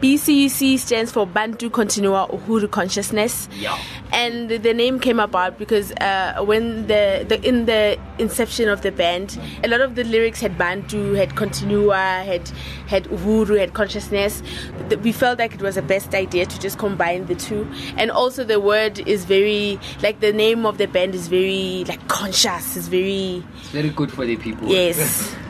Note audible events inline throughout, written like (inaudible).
BCUC stands for Bantu Continua Uhuru Consciousness. Yeah. And the name came about because uh, when the, the in the inception of the band, a lot of the lyrics had Bantu, had Continua, had had Uhuru, had consciousness. We felt like it was the best idea to just combine the two. And also the word is very like the name of the band is very like conscious, is very It's very good for the people. yes. (laughs)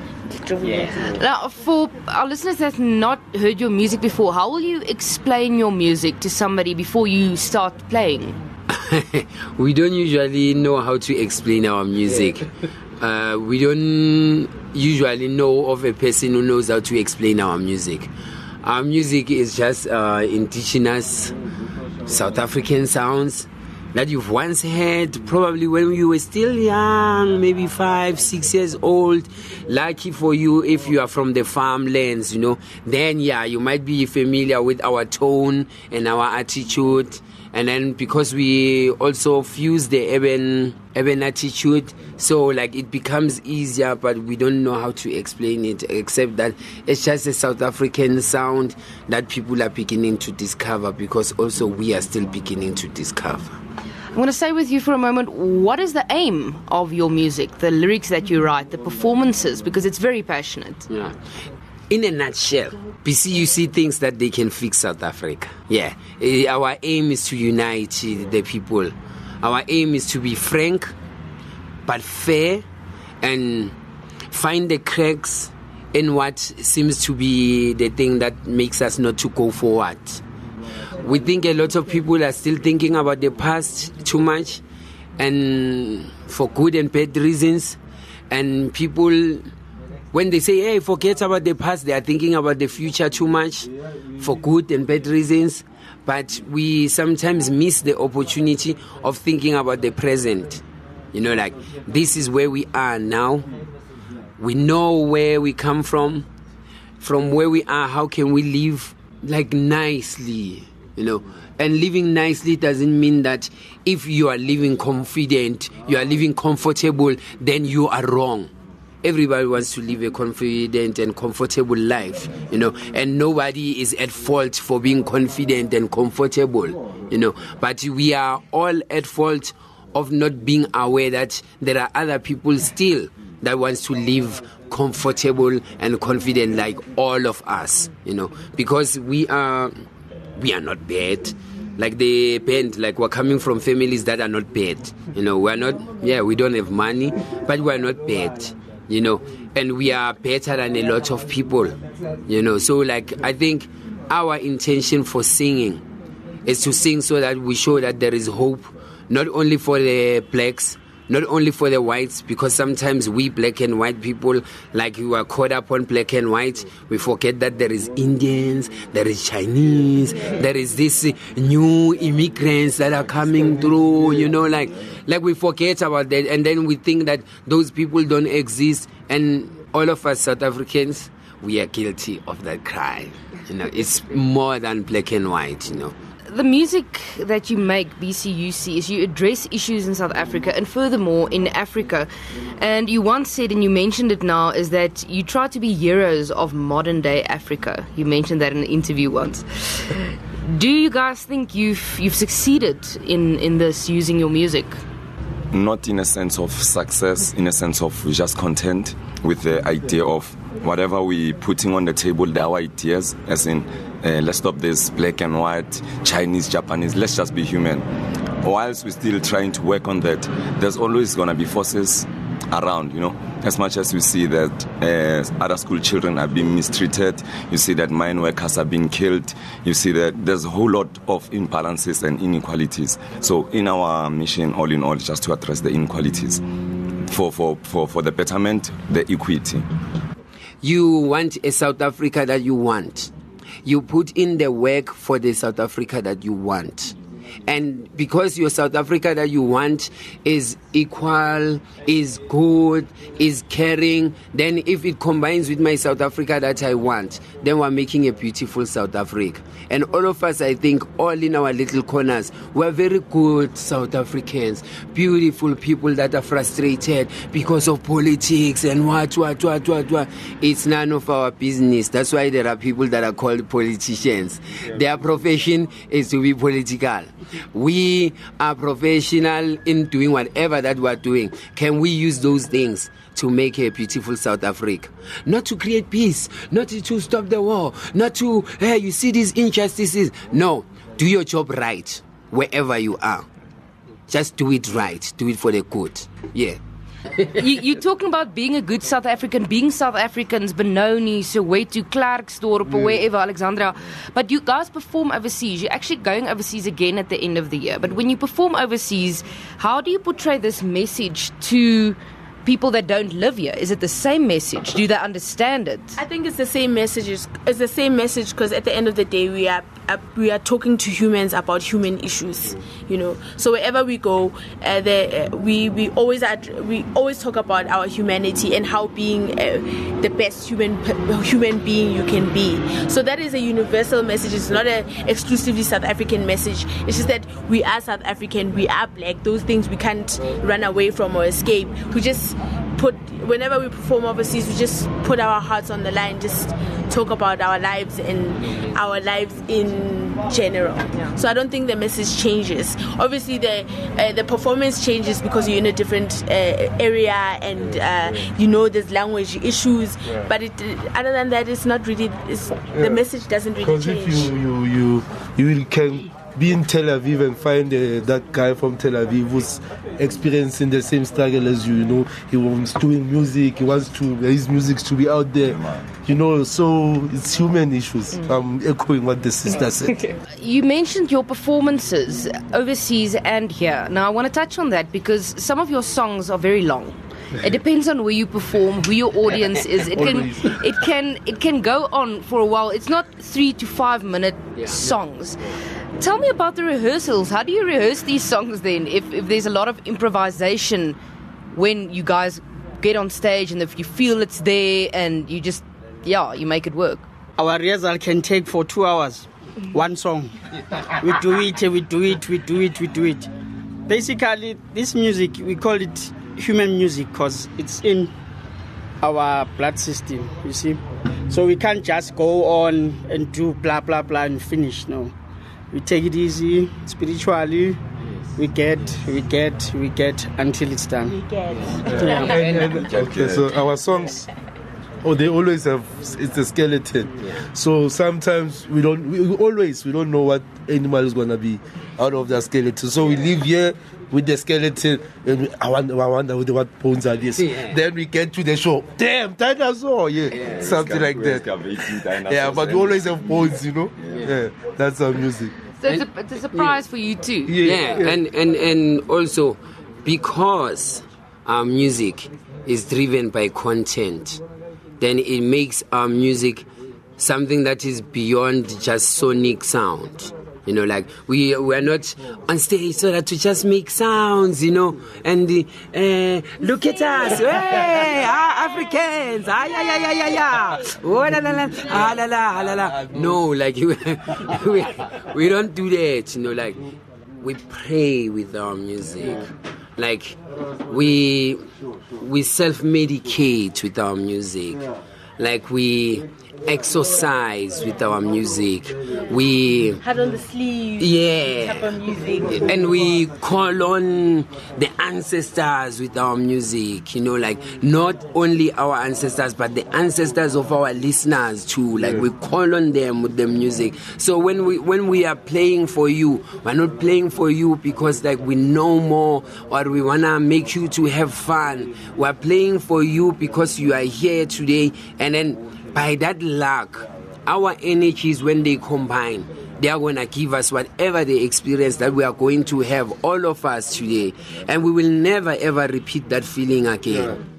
Yeah. Now, for our listeners that have not heard your music before, how will you explain your music to somebody before you start playing? (laughs) we don't usually know how to explain our music. (laughs) Uh, we don't usually know of a person who knows how to explain our music. Our music is just uh, indigenous South African sounds that you've once heard probably when you were still young, maybe five, six years old. Lucky for you if you are from the farmlands, you know, then yeah, you might be familiar with our tone and our attitude. And then because we also fuse the urban urban attitude, so like it becomes easier, but we don't know how to explain it except that it's just a South African sound that people are beginning to discover because also we are still beginning to discover. I'm going to stay with you for a moment. What is the aim of your music, the lyrics that you write, the performances? Because it's very passionate. Yeah. In a nutshell, BCUC thinks that they can fix South Africa. Yeah. Eh, Our aim is to unite eh, the people. Our aim is to be frank but fair and find the cracks in what seems to be the thing that makes us not to go forward. We think a lot of people are still thinking about the past too much and for good and bad reasons. And people, when they say, hey, forget about the past, they are thinking about the future too much for good and bad reasons. But we sometimes miss the opportunity of thinking about the present. You know, like this is where we are now. We know where we come from. From where we are, how can we live like nicely? You know, and living nicely doesn't mean that if you are living confident, you are living comfortable, then you are wrong. Everybody wants to live a confident and comfortable life, you know, and nobody is at fault for being confident and comfortable, you know. But we are all at fault of not being aware that there are other people still that wants to live comfortable and confident like all of us, you know, because we are we are not bad. Like the band, like we're coming from families that are not bad. You know, we're not, yeah, we don't have money, but we're not bad. You know, and we are better than a lot of people. You know, so like I think our intention for singing is to sing so that we show that there is hope, not only for the blacks, not only for the whites, because sometimes we black and white people, like we are caught up on black and white, we forget that there is Indians, there is Chinese, there is this new immigrants that are coming through, you know, like like we forget about that, and then we think that those people don't exist, and all of us South Africans, we are guilty of that crime. You know, it's more than black and white, you know. The music that you make, BCUC, is you address issues in South Africa and furthermore in Africa. And you once said, and you mentioned it now, is that you try to be heroes of modern day Africa. You mentioned that in an interview once. Do you guys think you've you've succeeded in, in this using your music? Not in a sense of success, in a sense of just content with the idea of whatever we putting on the table, our ideas, as in uh, let's stop this black and white, Chinese, Japanese, let's just be human. Whilst we're still trying to work on that, there's always gonna be forces around, you know. As much as we see that uh, other school children are being mistreated, you see that mine workers are being killed, you see that there's a whole lot of imbalances and inequalities. So, in our mission, all in all, just to address the inequalities for, for, for, for the betterment, the equity. You want a South Africa that you want. You put in the work for the South Africa that you want. And because your South Africa that you want is equal, is good, is caring, then if it combines with my South Africa that I want, then we're making a beautiful South Africa. And all of us, I think, all in our little corners, we're very good South Africans, beautiful people that are frustrated because of politics and what, what, what, what, what. It's none of our business. That's why there are people that are called politicians. Their profession is to be political. We are professional in doing whatever that we're doing. Can we use those things? to make a beautiful South Africa. Not to create peace, not to stop the war, not to, hey, you see these injustices. No, do your job right wherever you are. Just do it right, do it for the good. Yeah. You, you're talking about being a good South African, being South Africans, Benoni, Soweto, Klerksdorp, or hmm. wherever, Alexandra. But you guys perform overseas. You're actually going overseas again at the end of the year. But when you perform overseas, how do you portray this message to people that don't live here? Is it the same message? Do they understand it? I think it's the same message. It's the same message because at the end of the day, we are uh, we are talking to humans about human issues. You know, so wherever we go, uh, the, uh, we we always ad- we always talk about our humanity and how being uh, the best human human being you can be. So that is a universal message. It's not an exclusively South African message. It's just that we are South African. We are black. Those things we can't run away from or escape. We just put whenever we perform overseas we just put our hearts on the line just talk about our lives and our lives in general yeah. so i don't think the message changes obviously the uh, the performance changes because you're in a different uh, area and uh, you know there's language issues yeah. but it, other than that it's not really it's, yeah. the message doesn't really change because if you you you you can be in Tel Aviv and find uh, that guy from Tel Aviv who's experiencing the same struggle as you. You know, he wants doing music. He wants to his music to be out there. You know, so it's human issues. Mm. I'm echoing what the sister said. (laughs) you mentioned your performances overseas and here. Now I want to touch on that because some of your songs are very long. (laughs) It depends on where you perform, who your audience is. It can (laughs) it can it can go on for a while. It's not three to five minute yeah. songs. Tell me about the rehearsals. How do you rehearse these songs then? If, if there's a lot of improvisation when you guys get on stage and if you feel it's there and you just, yeah, you make it work. Our rehearsal can take for two hours, one song. We do it, we do it, we do it, we do it. Basically, this music, we call it human music because it's in our blood system, you see. So we can't just go on and do blah, blah, blah and finish, no we take it easy spiritually. We get we get we get until it's done. We get. Yeah. and, and, okay. So our songs oh they always have it's a skeleton. So sometimes we don't we, always we don't know what animal is going to be out of that skeleton. So we live here with the skeleton and I wonder, I wonder what bones are this. Yeah. Then we get to the show. Damn, dinosaur, yeah, yeah something like that. Yeah, but eh? we always have bones, you know. Yeah, yeah that's our music. So it's a, it's a surprise for you too. Yeah, and and and also because our music is driven by content, then it makes our music something that is beyond just sonic sound. You know, like we we are not on stage so that we just make sounds, you know, and uh, look at us, (laughs) hey, ah, Africans, ah, yeah, yeah, yeah, yeah, yeah, oh, la, la, la, ah, la, la, la, la. No, like (laughs) we, we, we don't do that, you know, like we pray with our music, like we we self medicate with our music, like we exercise with our music. We had on the sleeve. Yeah. Type of music. And we call on the ancestors with our music. You know, like not only our ancestors, but the ancestors of our listeners too. Like we call on them with the music. So when we when we are playing for you, we're not playing for you because like we know more or we wanna make you to have fun. We're playing for you because you are here today, and then by that luck, our energies, when they combine, they are going to give us whatever the experience that we are going to have, all of us today. And we will never ever repeat that feeling again.